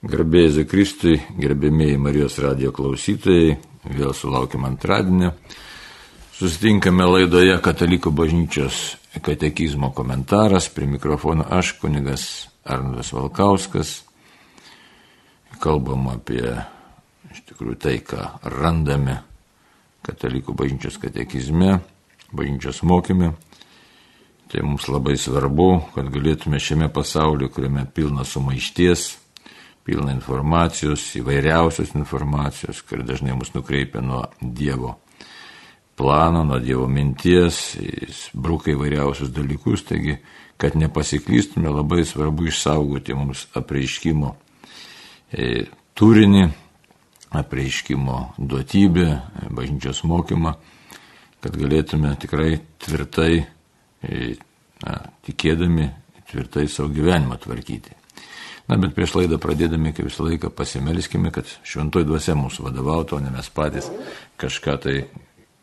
Garbėjai Kristui, gerbėmėjai Marijos radio klausytojai, vėl sulaukiam antradienio. Susitinkame laidoje Katalikų bažnyčios katekizmo komentaras, prie mikrofono aš, kunigas Arnoldas Valkauskas. Kalbam apie iš tikrųjų tai, ką randame Katalikų bažnyčios katekizme, bažnyčios mokyme. Tai mums labai svarbu, kad galėtume šiame pasaulyje, kuriame pilna sumaišties, pilna informacijos, įvairiausios informacijos, kuri dažnai mus nukreipia nuo Dievo plano, nuo Dievo minties, jis bruka įvairiausius dalykus, taigi, kad nepasiklystume, labai svarbu išsaugoti mums apreiškimo e, turinį, apreiškimo duotybę, bažnyčios mokymą, kad galėtume tikrai tvirtai, e, na, tikėdami, tvirtai savo gyvenimą tvarkyti. Na, bet prieš laidą pradėdami, kaip visą laiką, pasimelskime, kad šventoj dvasia mūsų vadovautų, o ne mes patys kažką tai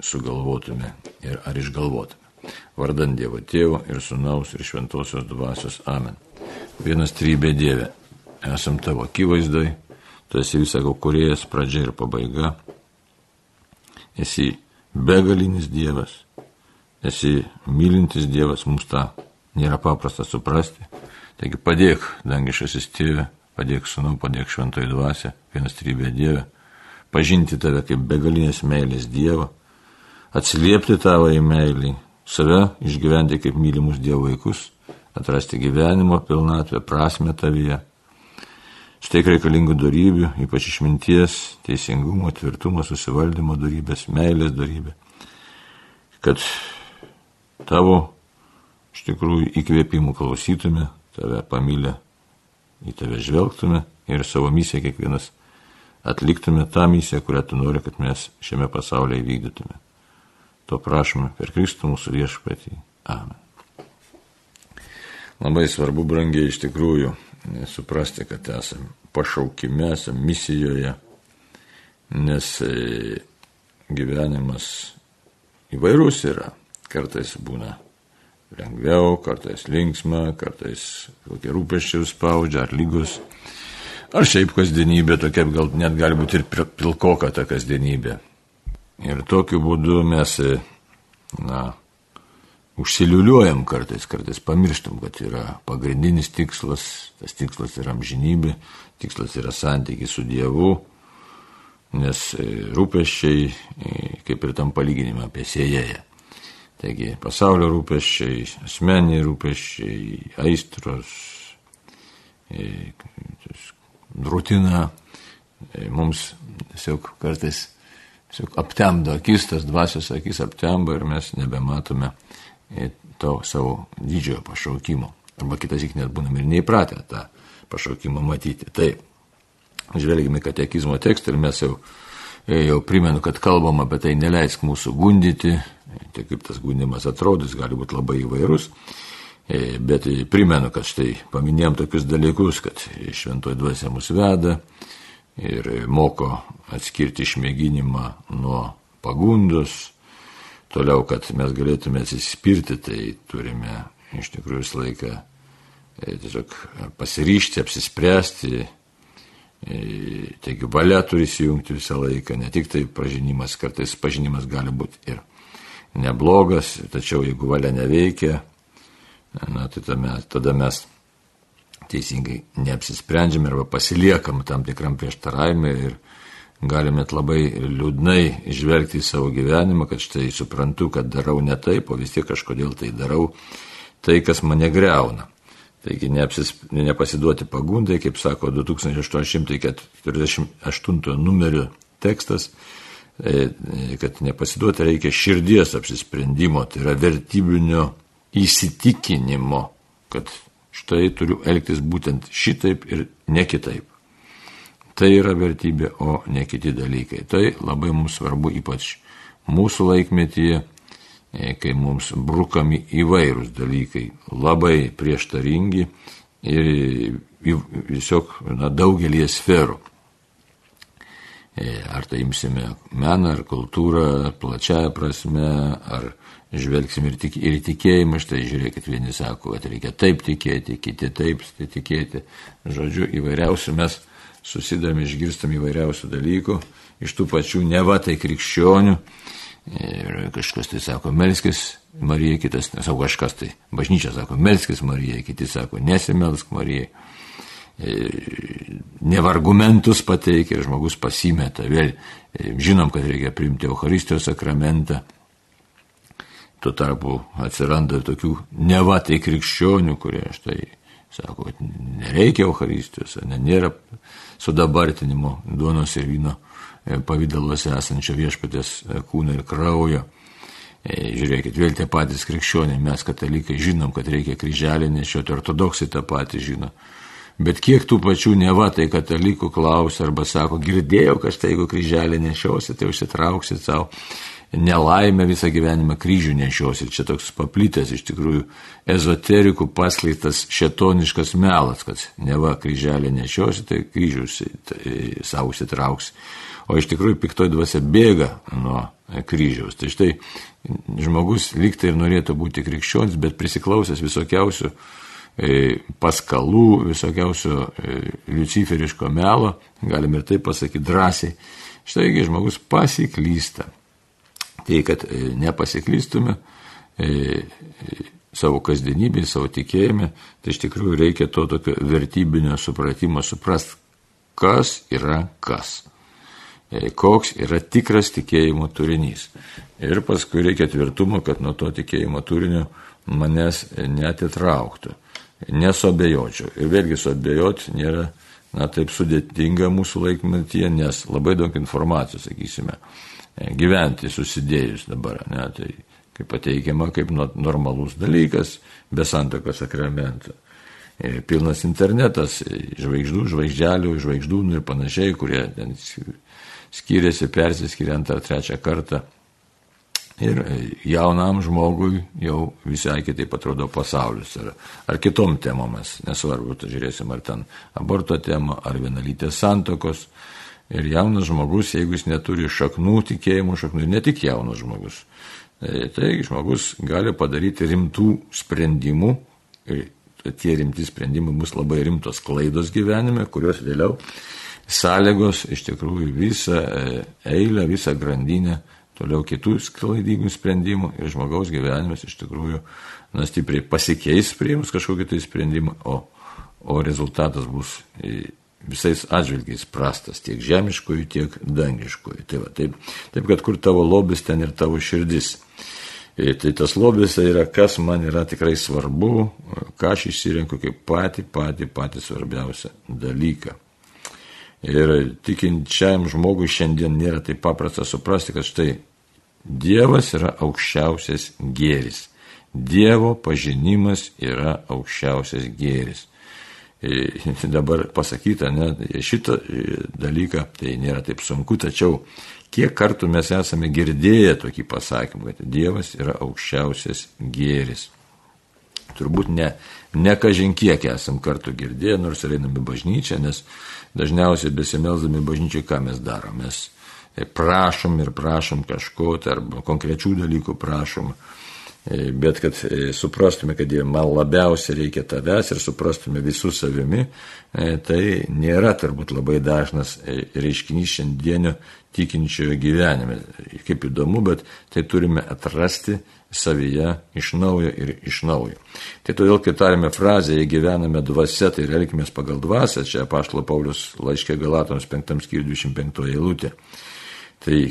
sugalvotume ir ar išgalvotume. Vardant Dievo Tėvo ir Sūnaus ir Šventosios dvasios Amen. Vienas trybė Dieve, esam tavo akivaizdai, tu esi visako kuriejas pradžia ir pabaiga, esi begalinis Dievas, esi mylintis Dievas, mums tą nėra paprasta suprasti Taigi padėk, dangišasis tėvė, padėk sūnau, padėk šventoji dvasia, vienas trybė Dieve, pažinti tave kaip begalinės meilės Dievą, atsiliepti tavo į meilį, save išgyventi kaip mylimus Dievo vaikus, atrasti gyvenimo pilnatvę, prasme tavyje. Štai reikalingų darybių, ypač išminties, teisingumo, tvirtumo, susivaldymo darybės, meilės darybė. Kad tavo iš tikrųjų įkvėpimų klausytume, tave pamylę, į tave žvelgtume ir savo misiją kiekvienas atliktume tą misiją, kurią tu nori, kad mes šiame pasaulyje įvykdytume. To prašome per Kristų mūsų viešpatį. Amen. Labai svarbu, brangiai, iš tikrųjų suprasti, kad esame pašaukime, esame misijoje, nes e, gyvenimas įvairūs yra. Kartais būna lengviau, kartais linksma, kartais kokie rūpeščiai spaudžia, ar lygus. Ar šiaip kasdienybė tokia gal net gali būti ir pilkoka ta kasdienybė. Ir tokiu būdu mes, na, užsiliuliuojam kartais, kartais pamirštam, kad yra pagrindinis tikslas, tas tikslas yra amžinybė, tikslas yra santykiai su Dievu, nes rūpeščiai, kaip ir tam palyginimą apie sėjėją. Taigi pasaulio rūpeščiai, asmeniai rūpeščiai, aistros, e, rutina e, mums tiesiog kartais tiesiog aptemdo akis, tas dvasios akis aptemba ir mes nebematome e, to savo didžiojo pašaukimo. Arba kitas įk net būnam ir neįpratę tą pašaukimą matyti. Tai žvelgime katekizmo tekstą ir mes jau, jau primenu, kad kalbam apie tai neleisk mūsų gundyti, Tai kaip tas gundimas atrodys, gali būti labai įvairus. E, bet primenu, kad štai paminėjom tokius dalykus, kad šventoji dvasia mus veda ir moko atskirti išmėginimą nuo pagundos. Toliau, kad mes galėtume atsispirti, tai turime iš tikrųjų visą laiką e, tiesiog pasiryšti, apsispręsti. E, taigi valia turi įsijungti visą laiką, ne tik tai pažinimas, kartais pažinimas gali būti ir neblogas, tačiau jeigu valia neveikia, na, tai tame, tada mes teisingai neapsisprendžiame arba pasiliekam tam tikram prieštaravimui ir galime labai liūdnai žvelgti į savo gyvenimą, kad štai suprantu, kad darau ne taip, o vis tiek kažkodėl tai darau tai, kas mane greuna. Taigi neapsis, nepasiduoti pagundai, kaip sako 2848 numerio tekstas, kad nepasiduoti reikia širdies apsisprendimo, tai yra vertybinio įsitikinimo, kad štai turiu elgtis būtent šitaip ir ne kitaip. Tai yra vertybė, o ne kiti dalykai. Tai labai mums svarbu, ypač mūsų laikmetyje, e, kai mums brukami įvairūs dalykai, labai prieštaringi ir tiesiog daugelį sferų. E, ar tai imsime meną, ar kultūrą plačiaja prasme, ar žvelgsim ir, tik, ir tikėjimą, štai žiūrėkit, vieni sako, kad reikia taip tikėti, kiti taip tikėti. Žodžiu, įvairiausių mes susidami išgirstam įvairiausių dalykų, iš tų pačių neva tai krikščionių. Ir kažkas tai sako, melskis Marija, kitas, nesau kažkas tai, bažnyčia sako, melskis Marija, kiti sako, nesimelsk Marija. Ne argumentus pateikia žmogus pasimeta. Vėl žinom, kad reikia priimti Euharistijos sakramentą. Tuo tarpu atsiranda tokių neva tai krikščionių, kurie štai sako, kad nereikia Euharistijos, ne, nėra sudabartinimo duonos ir vyno e, pavydaluose esančio viešpatės e, kūno ir kraujo. E, žiūrėkit, vėl tie patys krikščioniai, mes katalikai žinom, kad reikia kryželį nešioti, ortodoksai tą patį žino. Bet kiek tų pačių neva tai katalikų klausia arba sako, girdėjau, kad štai jeigu kryželį nešiosi, tai užsitrauksit savo nelaimę visą gyvenimą kryžių nešiosi. Čia toks paplytęs iš tikrųjų ezoterikų paskleistas šetoniškas melas, kad neva kryželį nešiosi, tai kryžius tai savo užsitrauks. O iš tikrųjų piktoji dvasia bėga nuo kryžiaus. Tai štai žmogus lygtai ir norėtų būti krikščionis, bet prisiklausęs visokiausių paskalų, visokiausių e, luciferiško melo, galim ir taip pasakyti drąsiai, štaigi žmogus pasiklysta. Tai kad e, nepasiklystume e, savo kasdienybėje, savo tikėjime, tai iš tikrųjų reikia to tokio vertybinio supratimo, suprast, kas yra kas, e, koks yra tikras tikėjimo turinys. Ir paskui reikia tvirtumo, kad nuo to tikėjimo turinio manęs netitrauktų, nesuabejočiau. Ir vėlgi suabejoti nėra na, taip sudėtinga mūsų laikmetyje, nes labai daug informacijos, sakysime, gyventi susidėjus dabar, ne, tai kaip pateikiama kaip normalus dalykas be santoko sakramento. Ir pilnas internetas, žvaigždų, žvaigždelių, žvaigždūnų ir panašiai, kurie ten skiriasi, persiskiria antrą, trečią kartą. Ir jaunam žmogui jau visai kitaip atrodo pasaulis. Ar, ar kitom temomis, nesvarbu, tai žiūrėsim, ar ten aborto tema, ar vienalytės santokos, Ir jaunas žmogus, jeigu jis neturi šaknų tikėjimų, šaknų, ne tik jaunas žmogus, tai, tai žmogus gali padaryti rimtų sprendimų. Ir tie rimti sprendimai bus labai rimtos klaidos gyvenime, kurios vėliau sąlygos iš tikrųjų visą e, eilę, visą grandinę toliau kitų klaidingų sprendimų ir žmogaus gyvenimas iš tikrųjų na, stipriai pasikeis prieimus kažkokį tai sprendimą, o, o rezultatas bus visais atžvilgiais prastas, tiek žemiškųjų, tiek dangiškųjų. Tai va, taip, taip, kad kur tavo lobis, ten ir tavo širdis. Ir e, tai tas lobis tai yra, kas man yra tikrai svarbu, ką aš išsirenku kaip patį, patį, patį svarbiausią dalyką. Ir tikinčiam žmogui šiandien nėra taip paprasta suprasti, kad štai Dievas yra aukščiausias gėris. Dievo pažinimas yra aukščiausias gėris dabar pasakyta, ne, šitą dalyką tai nėra taip sunku, tačiau kiek kartų mes esame girdėję tokį pasakymą, kad Dievas yra aukščiausias gėris. Turbūt ne, ne kažin kiek esam kartų girdėję, nors ir einame bažnyčią, nes dažniausiai besimelzdami bažnyčiai, ką mes darom, mes prašom ir prašom kažko, tai arba konkrečių dalykų prašom, E, bet kad e, suprastume, kad man labiausiai reikia tavęs ir suprastume visų savimi, e, tai nėra turbūt labai dažnas reiškinys šiandienio tikinčiojo gyvenime. Kaip įdomu, bet tai turime atrasti savyje iš naujo ir iš naujo. Tai todėl, kai tarėme frazę, jei gyvename dvasia, tai elgime pagal dvasę, čia Paštlo Paulius laiškė Galatoms 5 skyriui 25 eilutė. Tai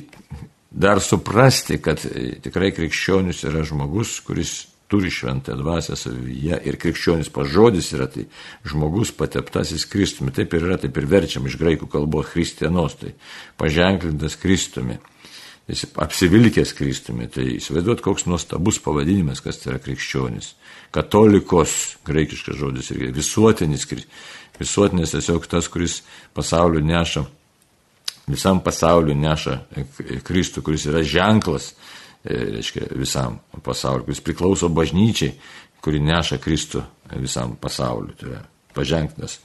dar suprasti, kad e, tikrai krikščionis yra žmogus, kuris turi šventą dvasę savyje ir krikščionis pažodis yra tai žmogus pateptasis Kristumi. Taip ir yra, taip ir verčiam iš graikų kalbos Kristianos, tai paženklintas Kristumi. Apsivilkęs Kristumi, tai įsivaizduot, koks nuostabus pavadinimas, kas tai yra krikščionis. Katolikos, graikiškas žodis, ir visuotinis, visuotinis tiesiog tas, kuris pasaulio neša visam pasauliu neša Kristų, kuris yra ženklas, e, reiškia, visam pasauliu, kuris priklauso bažnyčiai, kuri neša Kristų visam pasauliu. Tai yra paženklas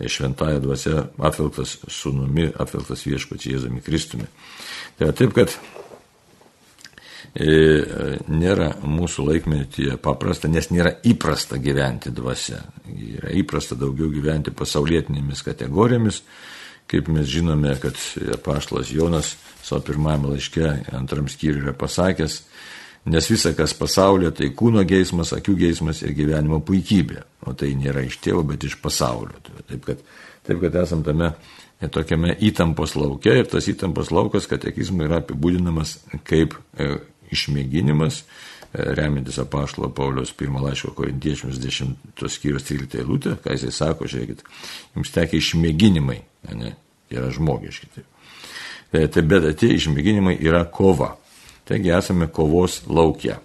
šventąją dvasia apvilktas sunumi, apvilktas viešpačiai Jėzumi Kristumi. Tai yra taip, kad e, nėra mūsų laikmetyje paprasta, nes nėra įprasta gyventi dvasia. Yra įprasta daugiau gyventi pasaulietinėmis kategorijomis, kaip mes žinome, kad paštas Jonas savo pirmajame laiške antram skyriui yra pasakęs, nes visa, kas pasaulyje, tai kūno geismas, akių geismas ir gyvenimo puikybė, o tai nėra iš tėvo, bet iš pasaulio. Taip kad, taip kad esam tame tokiame įtampos laukia ir tas įtampos laukas katekizmui yra apibūdinamas kaip e, išmėginimas, e, remintis apaštalo Paulius pirmą laiško korintiečiams 10 skyrius 13 eilutė, ką jisai sako, žiūrėkit, jums tekia išmėginimai, ne, yra žmogiški. Tai, tai bet tie išmėginimai yra kova. Taigi esame kovos laukia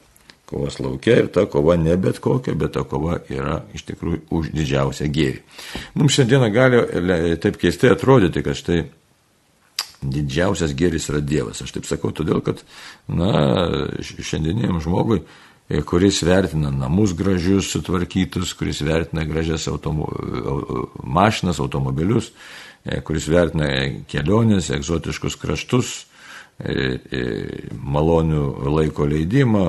kovos laukia ir ta kova ne bet kokia, bet ta kova yra iš tikrųjų už didžiausią gėrį. Mums šiandieną gali taip keistai atrodyti, kad štai didžiausias gėris yra Dievas. Aš taip sakau todėl, kad, na, šiandieniniam žmogui, e, kuris vertina namus gražius, sutvarkytus, kuris vertina gražias automo, mašinas, automobilius, e, kuris vertina kelionės, egzotiškus kraštus, malonių laiko leidimą,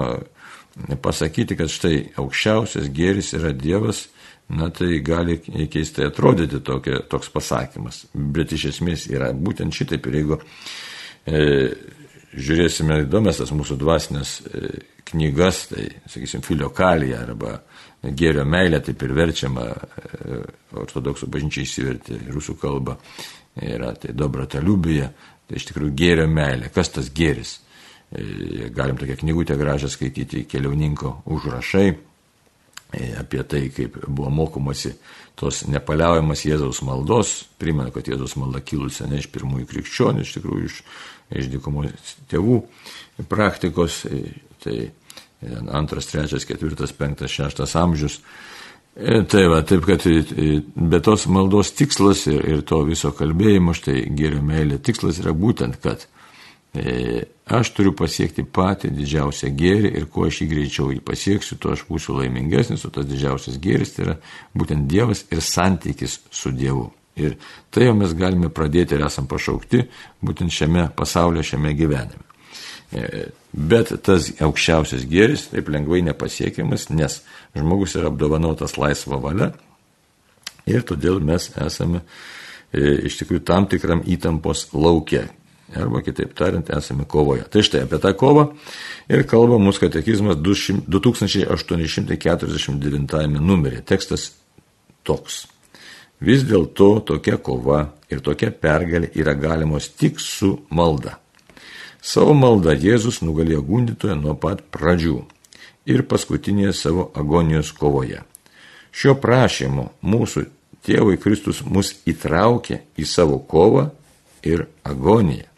pasakyti, kad štai aukščiausias gėris yra Dievas, na tai gali keistai atrodyti tokia, toks pasakymas. Bet iš esmės yra būtent šitaip ir jeigu e, žiūrėsime įdomias tas mūsų dvasinės e, knygas, tai, sakysim, filiokalija arba gėrio meilė, taip ir verčiama, e, ortodoksų bažnyčiai įsivertė į rusų kalbą, yra tai dobra taliubija, tai iš tikrųjų gėrio meilė. Kas tas gėris? E, galim tokią knygutę gražią skaityti, keliauninko užrašai e, apie tai, kaip buvo mokomasi tos nepaliaujamas Jėzaus maldos. Primenu, kad Jėzaus malda kilusi ne iš pirmųjų krikščionių, iš tikrųjų iš, iš dykumos tėvų praktikos. E, tai antras, trečias, ketvirtas, penktas, šeštas amžius. Tai va, taip kad bet tos maldos tikslas ir, ir to viso kalbėjimo, štai gėrio meilė tikslas yra būtent, kad E, aš turiu pasiekti patį didžiausią gėrį ir kuo aš jį greičiau jį pasieksiu, tuo aš būsiu laimingesnis, o tas didžiausias gėris tai yra būtent Dievas ir santykis su Dievu. Ir tai jau mes galime pradėti ir esam pašaukti būtent šiame pasaulyje, šiame gyvenime. E, bet tas aukščiausias gėris taip lengvai nepasiekiamas, nes žmogus yra apdovanotas laisvą valią ir todėl mes esame e, iš tikrųjų tam tikram įtampos laukia arba kitaip tariant, esame kovoje. Tai štai apie tą kovą ir kalba mūsų katekizmas 2849 numerį. Tekstas toks. Vis dėlto tokia kova ir tokia pergalė yra galimos tik su malda. Savo maldą Jėzus nugalėjo gundytoje nuo pat pradžių ir paskutinėje savo agonijos kovoje. Šiuo prašymu mūsų tėvui Kristus mus įtraukė į savo kovą ir agoniją.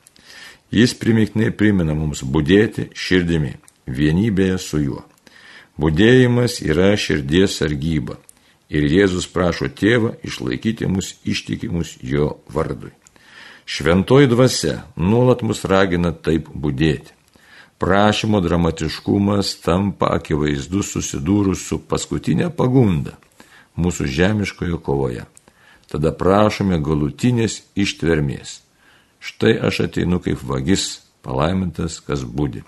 Jis primiknai primena mums būdėti širdimi, vienybėje su juo. Būdėjimas yra širdies sargyba ir Jėzus prašo tėvą išlaikyti mus ištikimus jo vardui. Šventoji dvasia nuolat mus ragina taip būdėti. Prašymo dramatiškumas tampa akivaizdus susidūrus su paskutinė pagunda mūsų žemiškojo kovoje. Tada prašome galutinės ištvermės Štai aš ateinu kaip vagis, palaimintas, kas būdi.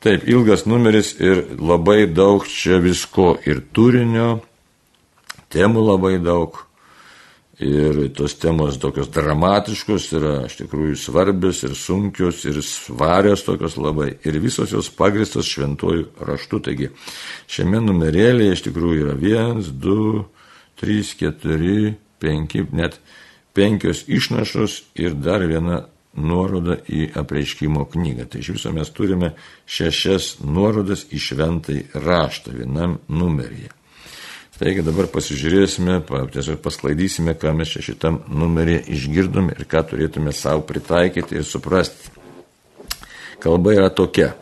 Taip, ilgas numeris ir labai daug čia visko ir turinio, temų labai daug. Ir tos temos tokios dramatiškos yra iš tikrųjų svarbios ir sunkios ir svarios tokios labai. Ir visos jos pagristos šventuoju raštu. Taigi šiame numerėlėje iš tikrųjų yra 1, 2, 3, 4, 5, net penkios išnašos ir dar viena nuoroda į apreiškimo knygą. Tai iš viso mes turime šešias nuorodas į šventai raštą vienam numeryje. Taigi dabar pasižiūrėsime, tiesiog pasklaidysime, ką mes čia šitam numeryje išgirdome ir ką turėtume savo pritaikyti ir suprasti. Kalba yra tokia.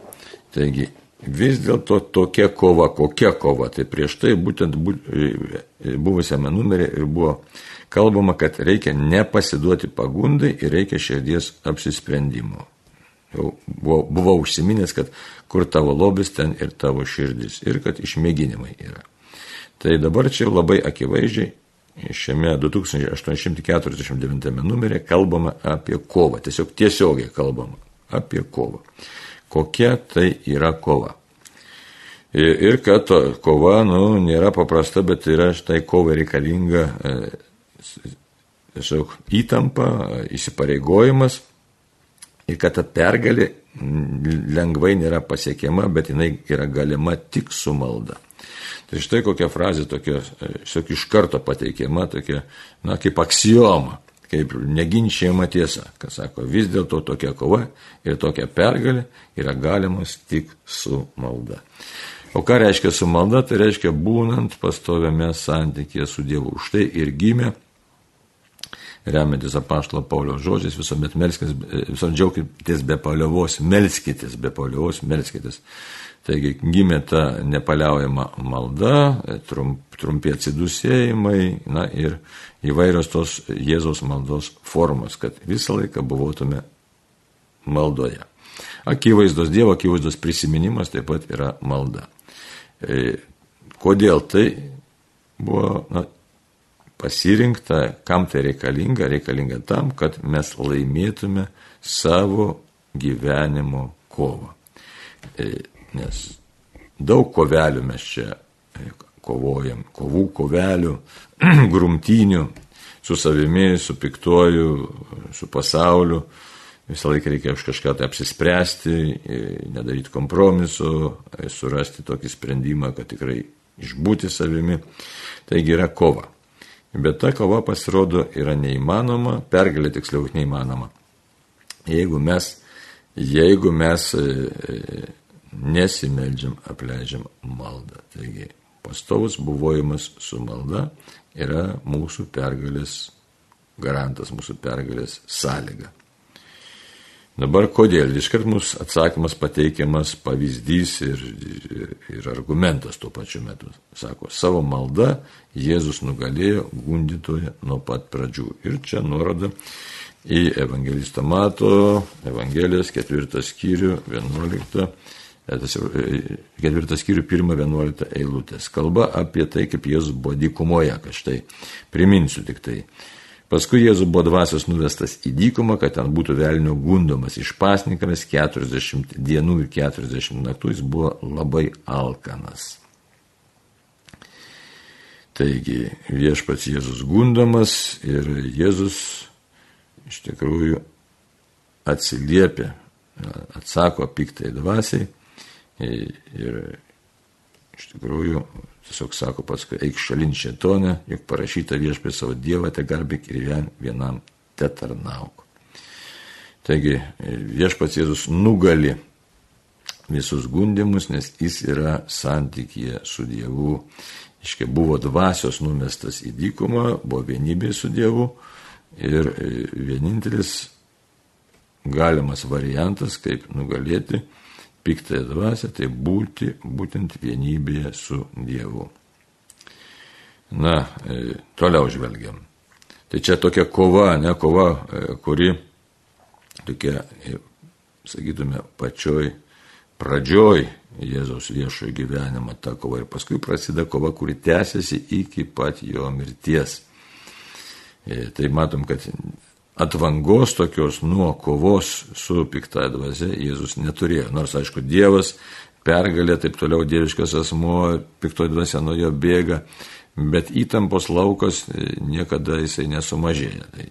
Taigi vis dėlto tokia kova, kokia kova. Tai prieš tai būtent buvusiame numeryje ir buvo kalbama, kad reikia nepasiduoti pagundai ir reikia širdies apsisprendimo. Jau buvau, buvau užsiminęs, kad kur tavo lobis, ten ir tavo širdis ir kad išmėginimai yra. Tai dabar čia labai akivaizdžiai šiame 2849 numerė kalbama apie kovą, tiesiog tiesiogiai kalbama apie kovą. Kokia tai yra kova. Ir kad kova, nu, nėra paprasta, bet yra štai kova reikalinga tiesiog įtampa, įsipareigojimas ir kad ta pergalė lengvai nėra pasiekiama, bet jinai yra galima tik su malda. Tai štai kokia frazė tokia, tiesiog iš karto pateikiama, tokia, na, kaip aksijoma, kaip neginčiama tiesa, kas sako, vis dėlto tokia kova ir tokia pergalė yra galimas tik su malda. O ką reiškia su malda? Tai reiškia būnant pastoviame santykėje su Dievu. Už tai ir gimė remiantis apaštalo Paulio žodžiais, visuomet melskitės, visuomet džiaukitės be paliovos, melskitės be paliovos, melskitės. Taigi gimė ta nepaliaujama malda, trump, trumpi atsidusėjimai na, ir įvairios tos Jėzaus maldos formos, kad visą laiką buvotume maldoje. Akivaizdos Dievo, akivaizdos prisiminimas taip pat yra malda. E, kodėl tai buvo na, pasirinkta, kam tai reikalinga, reikalinga tam, kad mes laimėtume savo gyvenimo kovą. E, nes daug kovelių mes čia e, kovojam, kovų, kovelių, grumtinių su savimi, su piktuoju, su pasauliu. Visą laiką reikia už kažką tai apsispręsti, e, nedaryti kompromisu, surasti tokį sprendimą, kad tikrai išbūti savimi. Taigi yra kova. Bet ta kova pasirodo yra neįmanoma, pergalė tiksliau neįmanoma. Jeigu mes, jeigu mes e, e, nesimeldžiam, apleidžiam maldą. Taigi pastovus buvojimas su malda yra mūsų pergalės garantas, mūsų pergalės sąlyga. Dabar kodėl? Iškart mūsų atsakymas pateikiamas pavyzdys ir, ir, ir argumentas tuo pačiu metu. Sako, savo malda Jėzus nugalėjo gundytoje nuo pat pradžių. Ir čia nuoroda į evangelistą Mato, Evangelijos ketvirtą skyrių, 11, ketvirtą skyrių, 1-11 eilutės. Kalba apie tai, kaip Jėzus buvo dykumoje, kad štai priminsiu tik tai. Paskui Jėzus buvo dvasios nuvestas į dykumą, kad ten būtų velnio gundomas iš pasnikamis 40 dienų ir 40 naktų jis buvo labai alkanas. Taigi viešpats Jėzus gundomas ir Jėzus iš tikrųjų atsiliepia, atsako piktai dvasiai ir iš tikrųjų Tiesiog sako paskui, eik šalin šetonę, juk parašyta viešpė savo Dievą, te garbėk ir vien vienam te tarnauk. Taigi viešpats Jėzus nugali visus gundimus, nes jis yra santykėje su Dievu. Iškai buvo dvasios numestas į dykumą, buvo vienybė su Dievu ir vienintelis galimas variantas, kaip nugalėti piktąją dvasę, tai būti būtent vienybėje su Dievu. Na, e, toliau žvelgiam. Tai čia tokia kova, ne kova, e, kuri tokia, e, sakytume, pačioj pradžioj Jėzaus viešojo gyvenimo ta kova ir paskui prasideda kova, kuri tęsiasi iki pat jo mirties. Tai matom, kad atvangos tokios nuo kovos su pikta dvasia Jėzus neturėjo. Nors, aišku, Dievas pergalė, taip toliau dieviškas asmuo, piktoji dvasia nuo jo bėga, bet įtampos laukas niekada jisai nesumažėja. Tai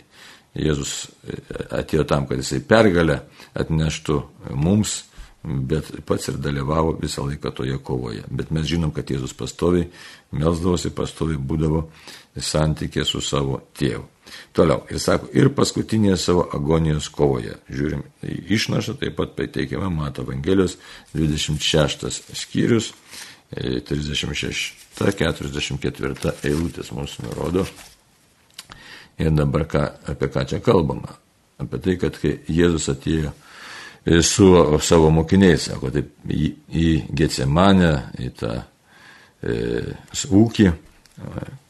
Jėzus e, atėjo tam, kad jisai pergalę atneštų mums, bet pats ir dalyvavo visą laiką toje kovoje. Bet mes žinom, kad Jėzus pastoviai melsdavosi, pastoviai būdavo santykė su savo tėvu. Toliau, ir sako, ir paskutinėje savo agonijos kovoje. Žiūrim, išnaša taip pat pateikiama Mato Evangelijos 26 skyrius, 36-44 eilutės mums nurodo. Ir dabar ką, apie ką čia kalbama? Apie tai, kad kai Jėzus atėjo su savo mokiniais, sako, taip, į, į Getsemanę, į tą e, ūkį,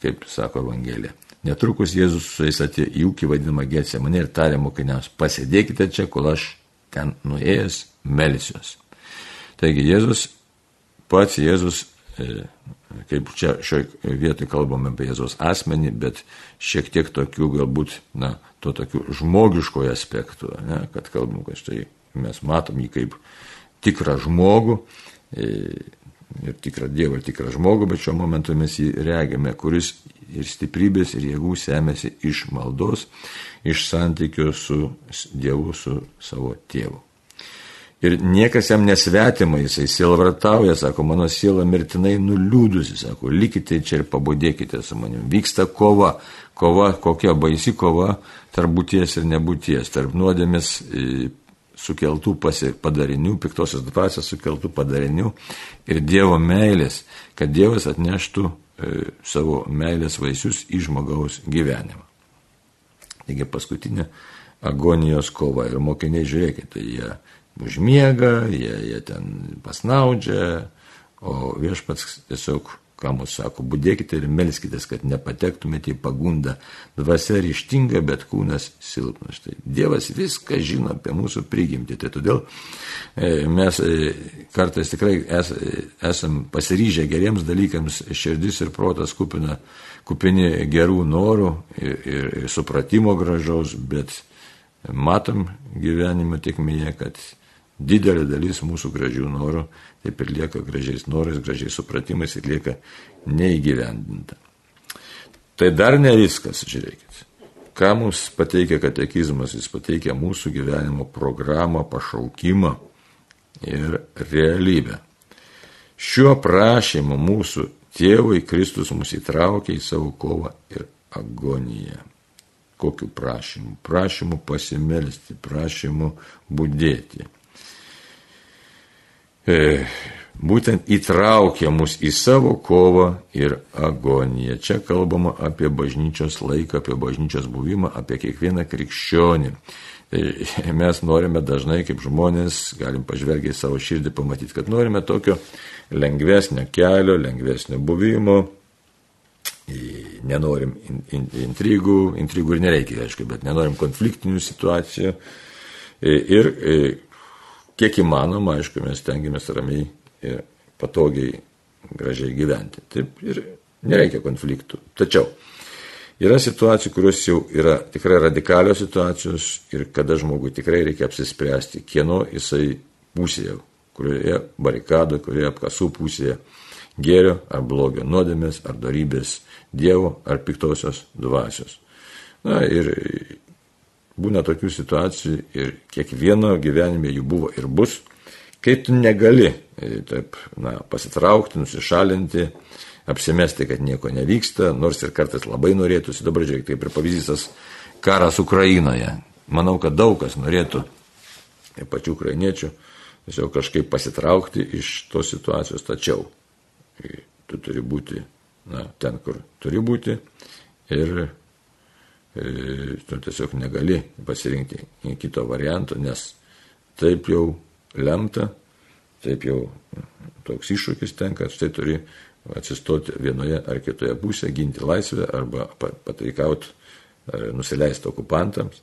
kaip sako Evangelija. Netrukus Jėzus su jais atėjo į ūkį vadinamą Getsemanę ir tarė mokiniams, pasėdėkite čia, kol aš ten nuėjęs melsiuos. Taigi Jėzus, pats Jėzus, e, kaip čia šioje vietoje kalbame apie Jėzos asmenį, bet šiek tiek tokių galbūt, na, to tokių žmogiškojo aspektų, ne, kad kalbam, kad štai mes matom jį kaip tikrą žmogų e, ir tikrą Dievą, ir tikrą žmogų, bet šiuo momentu mes jį regime, kuris ir stiprybės, ir jėgų semėsi iš maldos, iš santykio su Dievu, su savo tėvu. Ir niekas jam nesvetima, jisai sielvartauja, sako, mano siela mirtinai nuliūdusi, sako, likite čia ir pabudėkite su manim. Vyksta kova, kova, kokia baisi kova tarp būties ir nebūties, tarp nuodėmės e, sukeltų padarinių, piktosios dvasios sukeltų padarinių ir Dievo meilės, kad Dievas atneštų savo meilės vaisius į žmogaus gyvenimą. Taigi paskutinė agonijos kova ir mokiniai, žiūrėkite, jie užmiega, jie, jie ten pasnaudžia, o viešpats tiesiog, ką mums sako, būdėkite ir melskitės, kad nepatektumėte į pagundą. Dvasia ryštinga, bet kūnas silpnas. Štai Dievas viską žino apie mūsų prigimtį. Tai todėl e, mes e, kartais tikrai es, esam pasiryžę geriems dalykams, širdis ir protas kupina, kupini gerų norų ir, ir, ir supratimo gražaus, bet matom gyvenimo tikmėje, kad didelė dalis mūsų gražių norų taip ir lieka gražiais norais, gražiais supratimais ir lieka neįgyvendinta. Tai dar ne viskas, žiūrėkit. Ką mums pateikia katekizmas, jis pateikia mūsų gyvenimo programą, pašaukimą ir realybę. Šiuo prašymu mūsų tėvui Kristus mus įtraukė į savo kovą ir agoniją. Kokiu prašymu? Prašymu pasimelsti, prašymu būdėti e, būtent įtraukia mus į savo kovą ir agoniją. Čia kalbama apie bažnyčios laiką, apie bažnyčios buvimą, apie kiekvieną krikščionį. Tai mes norime dažnai kaip žmonės, galim pažvelgiai savo širdį, pamatyti, kad norime tokio lengvesnio kelio, lengvesnio buvimo. Nenorim intrigų, intrigų ir nereikia, aišku, bet nenorim konfliktinių situacijų. Ir kiek įmanoma, aišku, mes tengiamės ramiai ir patogiai, gražiai gyventi. Taip ir nereikia konfliktų. Tačiau yra situacijų, kurios jau yra tikrai radikalios situacijos ir kada žmogui tikrai reikia apsispręsti, kieno jisai pusėje, kurioje barikado, kurioje apkasų pusėje gėrio ar blogio nuodėmės ar darybės Dievo ar piktosios dvasios. Na ir būna tokių situacijų ir kiekvieno gyvenime jų buvo ir bus, kai tu negali e, taip, na, pasitraukti, nusišalinti, apsimesti, kad nieko nevyksta, nors ir kartais labai norėtųsi, dabar žiūrėk, kaip ir pavyzdys tas karas Ukrainoje. Manau, kad daug kas norėtų, pačių ukrainiečių, tiesiog kažkaip pasitraukti iš tos situacijos, tačiau tu turi būti na, ten, kur turi būti ir tu tiesiog negali pasirinkti kito varianto, nes taip jau lemta, taip jau toks iššūkis tenka, štai turi atsistoti vienoje ar kitoje pusėje, ginti laisvę arba pataikauti, nusileisti okupantams.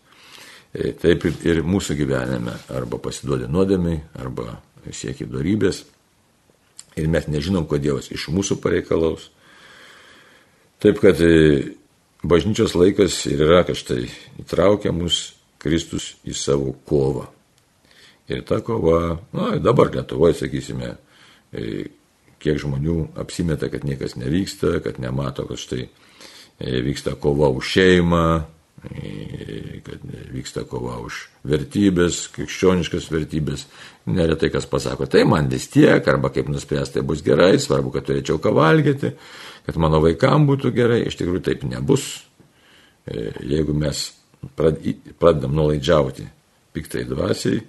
E, taip ir mūsų gyvenime arba pasiduodi nuodėmiai, arba siekia darybės. Ir mes nežinom, ko Dievas iš mūsų pareikalaus. Taip kad e, bažnyčios laikas ir yra, kad štai įtraukia mus Kristus į savo kovą. Ir ta kova, na, dabar Lietuvoje, sakysime, e, kiek žmonių apsimeta, kad niekas nevyksta, kad nemato, kad štai e, vyksta kova už šeimą, e, kad vyksta kova už vertybės, krikščioniškas vertybės. Neretai kas pasako, tai man vis tiek, arba kaip nuspręs, tai bus gerai, svarbu, kad turėčiau ką valgyti kad mano vaikam būtų gerai, iš tikrųjų taip nebus. E, jeigu mes pradedam nulaidžiauti piktai dvasiai,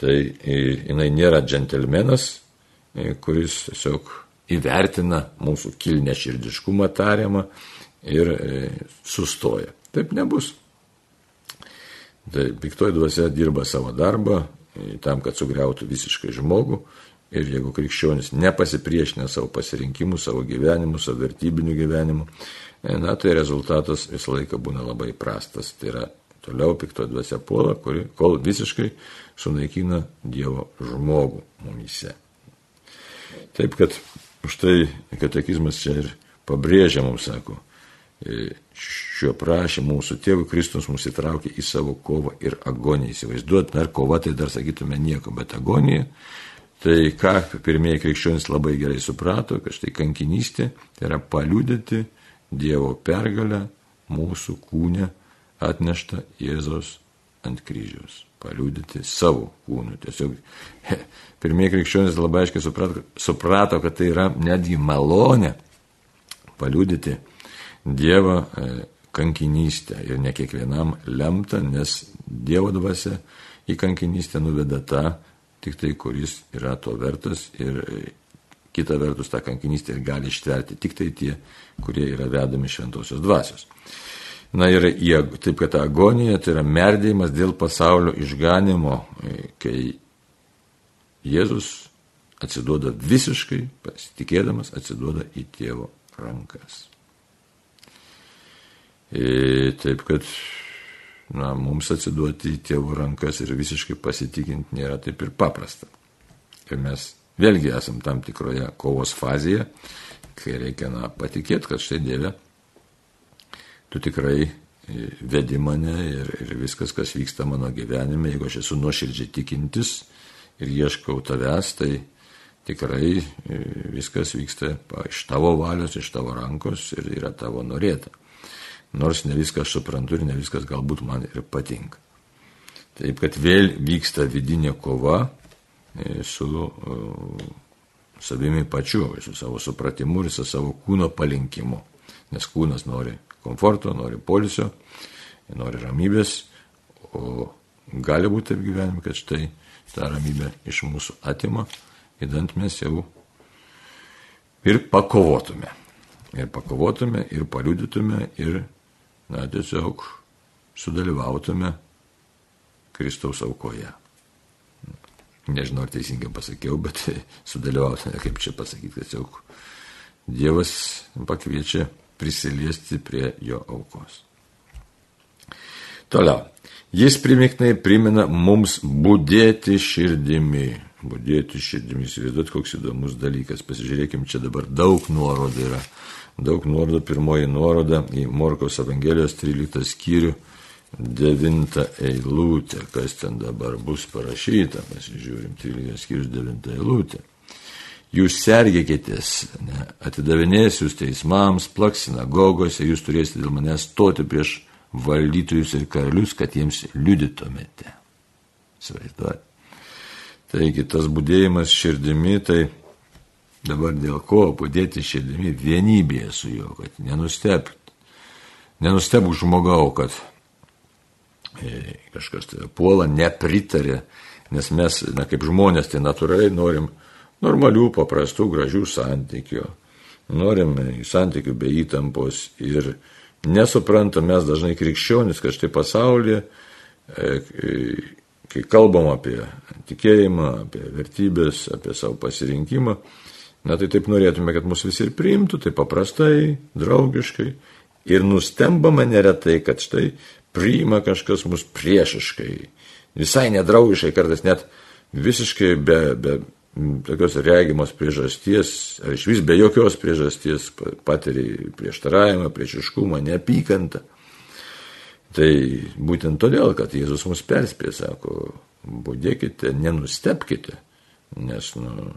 tai e, jinai nėra džentelmenas, e, kuris tiesiog įvertina mūsų kilnę širdiškumą tariamą ir sustoja. Taip nebus. Tai piktoji dvasia dirba savo darbą tam, kad sugriautų visiškai žmogų Ir jeigu krikščionis nepasipriešina savo pasirinkimų, savo gyvenimų, savo vertybinių gyvenimų, e, na tai rezultatas visą laiką būna labai prastas. Tai yra toliau pikto dvasia puola, kuri kol visiškai sunaikina Dievo žmogų mumyse. Taip kad už tai katekizmas čia ir pabrėžia mums, sako, e, šiuo prašymu mūsų tėvų Kristus mus įtraukė į savo kovą ir agoniją. Įsivaizduot, ar kova tai dar sakytume nieko, bet agonija Tai ką pirmieji krikščionys labai gerai suprato, kad štai kankinystė tai yra paliūdėti Dievo pergalę mūsų kūne atnešta Jėzos ant kryžiaus. Paliūdyti savo kūnų. Tiesiog he, pirmieji krikščionys labai aiškiai suprato, suprato, kad tai yra netgi malonė paliūdyti Dievo e, kankinystę ir ne kiekvienam lemta, nes Dievo dvasia į kankinystę nuveda tą, tik tai, kuris yra to vertas ir kita vertus tą kankinystę gali ištverti tik tai tie, kurie yra vedami šventosios dvasios. Na ir jie, taip kad ta agonija tai yra merdėjimas dėl pasaulio išganimo, kai Jėzus atsiduoda visiškai, pasitikėdamas, atsiduoda į tėvo rankas. Ir taip kad na, mums atsiduoti į tėvų rankas ir visiškai pasitikinti nėra taip ir paprasta. Ir mes vėlgi esam tam tikroje kovos fazėje, kai reikia na, patikėti, kad štai Dieve, tu tikrai e, vedi mane ir, ir viskas, kas vyksta mano gyvenime, jeigu aš esu nuoširdžiai tikintis ir ieškau tavęs, tai tikrai e, viskas vyksta iš tavo valios, iš tavo rankos ir yra tavo norėta nors ne viską aš suprantu ir ne viskas galbūt man ir patinka. Taip kad vėl vyksta vidinė kova e, su e, savimi pačiu, su savo supratimu ir su savo kūno palinkimu. Nes kūnas nori komforto, nori polisio, nori ramybės, o gali būti taip gyvenime, kad štai tą ramybę iš mūsų atima, įdant mes jau ir pakovotume. Ir pakovotume, ir paliudytume, ir na, tiesiog sudalyvautume Kristaus aukoje. Nežinau, ar teisingai pasakiau, bet sudalyvautume, kaip čia pasakyti, tiesiog Dievas pakviečia prisiliesti prie jo aukos. Toliau. Jis primiknai primena mums būdėti širdimi. Būdėti širdimi, įsivaizduot, koks įdomus dalykas. Pasižiūrėkim, čia dabar daug nuorodų yra daug nuorodų. Pirmoji nuoroda į Morkos Evangelijos 13 skyrių 9 eilutę, kas ten dabar bus parašyta. Pasižiūrim, 13 skyrius 9 eilutė. Jūs sergėkitės, ne, atidavinės jūs teismams, plaks sinagogose, jūs turėsite dėl manęs stoti prieš valdytojus ir karalius, kad jiems liudytumėte. Svaiduot. Taigi tas būdėjimas širdimi, tai Dabar dėl ko padėti širdimi vienybėje su juo, kad nenustebk. Nenustebk žmogau, kad e, kažkas tai puola, nepritarė, nes mes, na, kaip žmonės, tai natūraliai norim normalių, paprastų, gražių santykių. Norim santykių be įtampos ir nesuprantam mes dažnai krikščionis, kad štai pasaulyje, e, kai kalbam apie tikėjimą, apie vertybės, apie savo pasirinkimą, Na tai taip norėtume, kad mus visi ir priimtų, tai paprastai, draugiškai. Ir nustembama neretai, kad štai priima kažkas mus priešiškai, visai nedraugiškai, kartais net visiškai be, be tokios regimos priežasties, ar iš vis be jokios priežasties patiri prieštaravimą, priešiškumą, neapykantą. Tai būtent todėl, kad Jėzus mus perspė, sako, būdėkite, nenustepkite, nes, nu,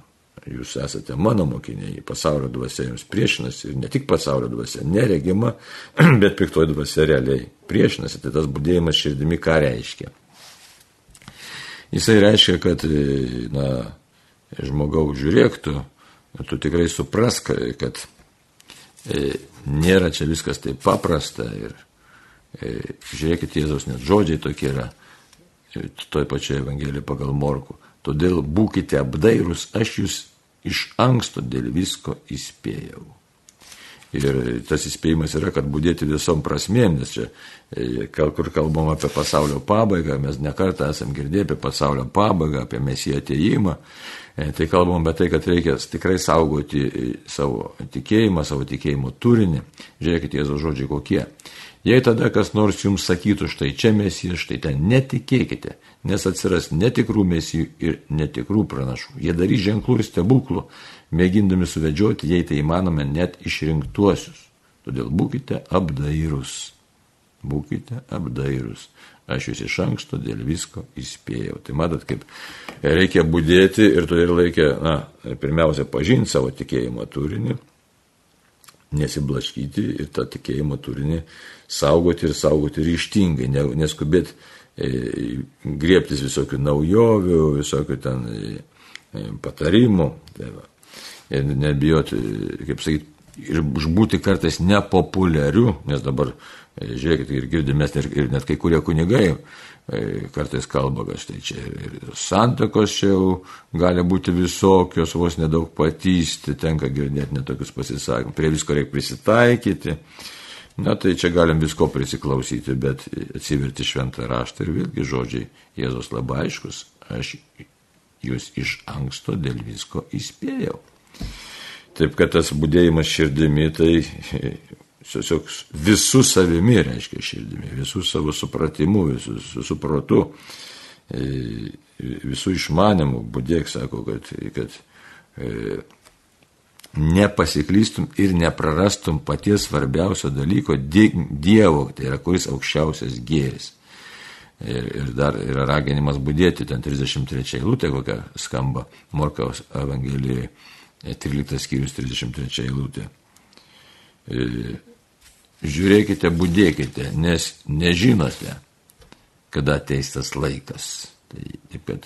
Jūs esate mano mokiniai, pasaulio dvasia jums priešinasi ir ne tik pasaulio dvasia, neregima, bet piktoji dvasia realiai priešinasi. Tai tas būdėjimas širdimi ką reiškia? Jisai reiškia, kad, na, žmogaus žiūrėk tu, tu tikrai suprask, kad e, nėra čia viskas taip paprasta ir e, žiūrėkit, Jėzaus net žodžiai tokie yra, e, toj pačioje Evangelijoje pagal Morku. Todėl būkite apdairūs, aš jūs iš anksto dėl visko įspėjau. Ir tas įspėjimas yra, kad būdėti visom prasmėm, nes čia, e, kur kalbam apie pasaulio pabaigą, mes nekartą esam girdėję apie pasaulio pabaigą, apie mesiją ateimą, e, tai kalbam apie tai, kad reikia tikrai saugoti e, savo tikėjimą, savo tikėjimo turinį. Žiūrėkite, Jėzaus žodžiai kokie. Jei tada kas nors jums sakytų, štai čia mesijas, štai ten, netikėkite, nes atsiras netikrų mesijų ir netikrų pranašų. Jie darys ženklų ir stebuklų, mėgindami suvedžioti, jei tai įmanome, net išrinktuosius. Todėl būkite apdairūs. Būkite apdairūs. Aš jūs iš anksto dėl visko įspėjau. Tai matot, kaip reikia būdėti ir todėl reikia, na, pirmiausia, pažinti savo tikėjimo turinį nesiblaškyti ir tą tikėjimo turinį saugoti ir saugoti ryštingai, neskubėti griebtis visokių naujovių, visokių ten e, e, patarimų. Tai va. ir nebijoti, kaip sakyti, ir būti kartais nepopuliariu, nes dabar, žiūrėkit, ir girdimės, ir, ir net kai kurie kunigai kartais kalba, kad štai čia ir santakos čia jau gali būti visokios, vos nedaug patysti, tenka girdėti netokius pasisakymus, prie visko reikia prisitaikyti. Na tai čia galim visko prisiklausyti, bet atsiverti šventą raštą ir vėlgi žodžiai Jėzus labai aiškus, aš jūs iš anksto dėl visko įspėjau. Taip kad tas būdėjimas širdimi, tai tiesiog visų savimi reiškia širdimi, visų savo supratimu, visų supratu, e, visų išmanimų. Būdėk sako, kad, kad e, nepasiklystum ir neprarastum paties svarbiausio dalyko Dievo, tai yra kuris aukščiausias gėris. Ir, ir dar yra raginimas būdėti, ten 33 eilutė, kokia skamba Morkaus Evangelijoje, 13 skyrius 33 eilutė. E, žiūrėkite, būdėkite, nes nežinote, kada ateis tas laikas. Tai taip, kad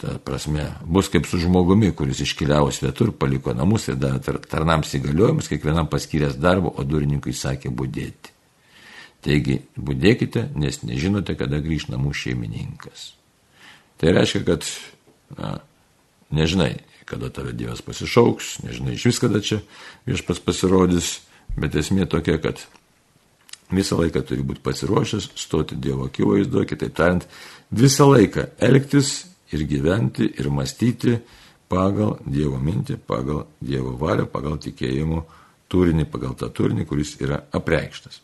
ta prasme, bus kaip su žmogumi, kuris iškeliavo svetur, paliko namus ir davė tarnams įgaliojimus, kiekvienam paskyręs darbo, o durininkui sakė būdėti. Taigi, būdėkite, nes nežinote, kada grįž namų šeimininkas. Tai reiškia, kad na, nežinai, kada tave Dievas pasišauks, nežinai iš vis, kada čia viešpas pasirodys, Bet esmė tokia, kad visą laiką turi būti pasiruošęs stoti Dievo akivaizdoje, kitaip tariant, visą laiką elgtis ir gyventi ir mąstyti pagal Dievo mintį, pagal Dievo valią, pagal tikėjimo turinį, pagal tą turinį, kuris yra apreikštas.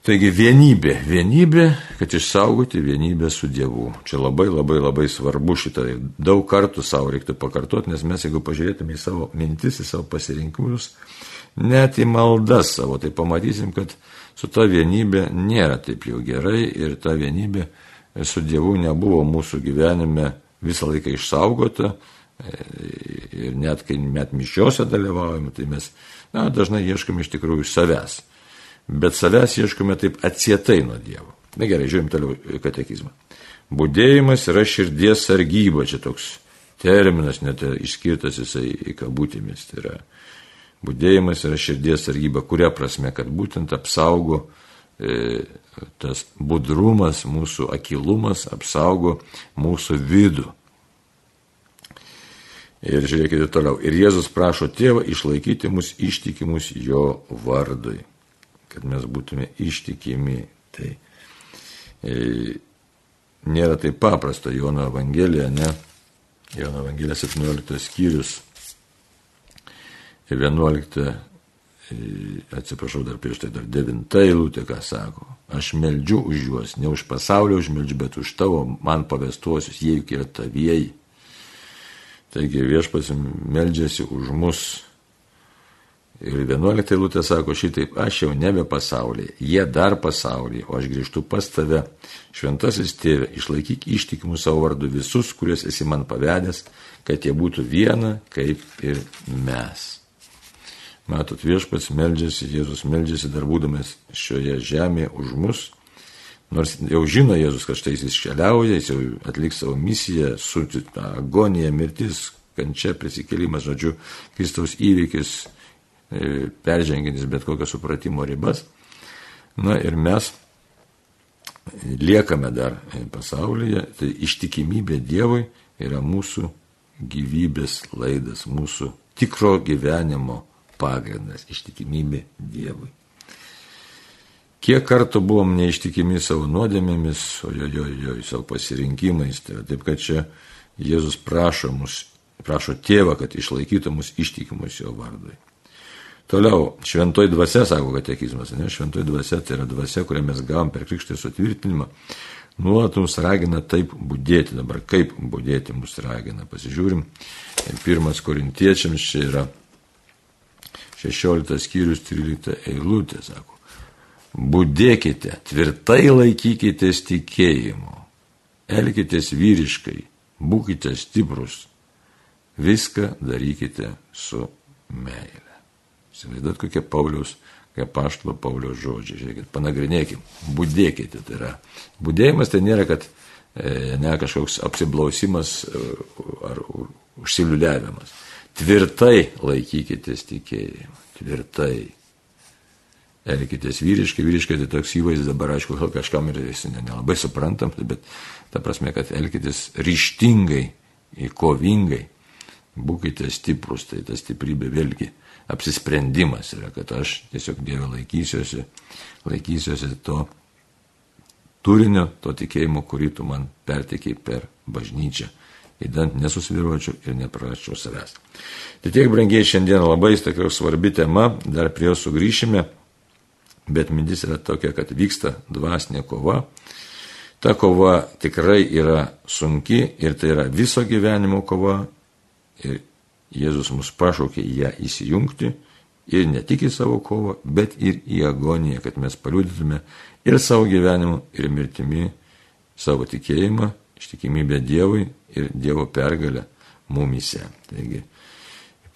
Taigi vienybė, vienybė, kad išsaugoti vienybę su Dievu. Čia labai labai labai svarbu šitą. Daug kartų savo reiktų pakartoti, nes mes jeigu pažiūrėtume į savo mintis, į savo pasirinkimus, net į maldas savo, tai pamatysim, kad su ta vienybė nėra taip jau gerai ir ta vienybė su Dievu nebuvo mūsų gyvenime visą laiką išsaugota. Ir net kai met mišiuose dalyvaujame, tai mes na, dažnai ieškame iš tikrųjų savęs bet savęs ieškome taip atsietai nuo Dievo. Na gerai, žiūrim toliau katekizmą. Būdėjimas yra širdies sargyba, čia toks terminas, net išskirtas jisai į kabutėmis. Tai yra būdėjimas yra širdies sargyba, kuria prasme, kad būtent apsaugo e, tas budrumas, mūsų akilumas, apsaugo mūsų vidų. Ir žiūrėkite toliau. Ir Jėzus prašo tėvą išlaikyti mus ištikimus jo vardui kad mes būtume ištikimi. Tai e, nėra taip paprasta Jono Evangelija, ne? Jono Evangelija 17 skyrius 11, e, atsiprašau dar prieš tai dar 9 eilutė, ką sako. Aš meldžiu už juos, ne už pasaulio užmeldžiu, bet už tavo man pavestuosius, jie juk yra tavieji. Taigi viešpasi meldžiasi už mus Ir 11 eilutė sako šitaip, aš jau nebe pasaulyje, jie dar pasaulyje, o aš grįžtu pas tave. Šventasis tėve, išlaikyk ištikimų savo vardu visus, kuriuos esi man pavedęs, kad jie būtų viena, kaip ir mes. Matot, viešpats meldžiasi, Jėzus meldžiasi dar būdamas šioje žemėje už mus. Nors jau žino Jėzus, kad štai jis iškeliauja, jis jau atliks savo misiją, su agonija, mirtis, kančia, prisikėlimas, žodžiu, Kristaus įvykis E, peržengintis bet kokio supratimo ribas. Na ir mes liekame dar pasaulyje, tai ištikimybė Dievui yra mūsų gyvybės laidas, mūsų tikro gyvenimo pagrindas, ištikimybė Dievui. Kiek kartų buvom neištikimi savo nuodėmėmis, o jo, jo, jo, savo pasirinkimais. Tai taip, kad čia Jėzus prašo mus, prašo tėvą, kad išlaikytų mus ištikimus jo vardui. Toliau, šventoji dvasia, sako katekizmas, ne, šventoji dvasia tai yra dvasia, kurią mes gavom per krikštį sutvirtinimą, nuolat mus ragina taip būdėti. Dabar kaip būdėti mus ragina, pasižiūrim. Pirmas korintiečiams čia yra 16 skyrius 13 eilutė, sako. Būdėkite, tvirtai laikykitės tikėjimo, elkitės vyriškai, būkite stiprus, viską darykite su meilę. Įsivaizduot, kokie Paulius, kaip paštalo Paulius žodžiai. Žiūrėkit, panagrinėkim, būdėkite. Tai yra, būdėjimas tai nėra, kad e, ne kažkoks apsiblausimas e, ar užsiliuliavimas. Tvirtai laikykitės tikėjimą. Tvirtai. Elkitės vyriškai, vyriškai tai toks įvaizdis dabar, aišku, kažkam ir jis nelabai suprantam, bet ta prasme, kad elkitės ryštingai, kovingai, būkite stiprus, tai ta stiprybė vėlgi apsisprendimas yra, kad aš tiesiog Dievę laikysiuosi, laikysiuosi to turinio, to tikėjimo, kurį tu man pertikėjai per bažnyčią. Įdant nesusiviruočiau ir neprarasčiau savęs. Tai tiek, brangiai, šiandien labai tokia svarbi tema, dar prie jos sugrįšime, bet mintis yra tokia, kad vyksta dvasinė kova. Ta kova tikrai yra sunki ir tai yra viso gyvenimo kova ir Jėzus mus pašaukė ją įsijungti ir ne tik į savo kovą, bet ir į agoniją, kad mes paliudytume ir savo gyvenimu, ir mirtimi savo tikėjimą, ištikimybę Dievui ir Dievo pergalę mumise. Taigi,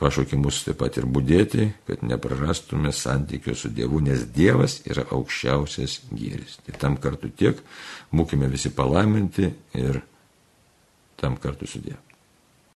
pašaukė mus taip pat ir būdėti, kad neprarastume santykio su Dievu, nes Dievas yra aukščiausias gyris. Tai tam kartu tiek, būkime visi palaiminti ir tam kartu su Dievu.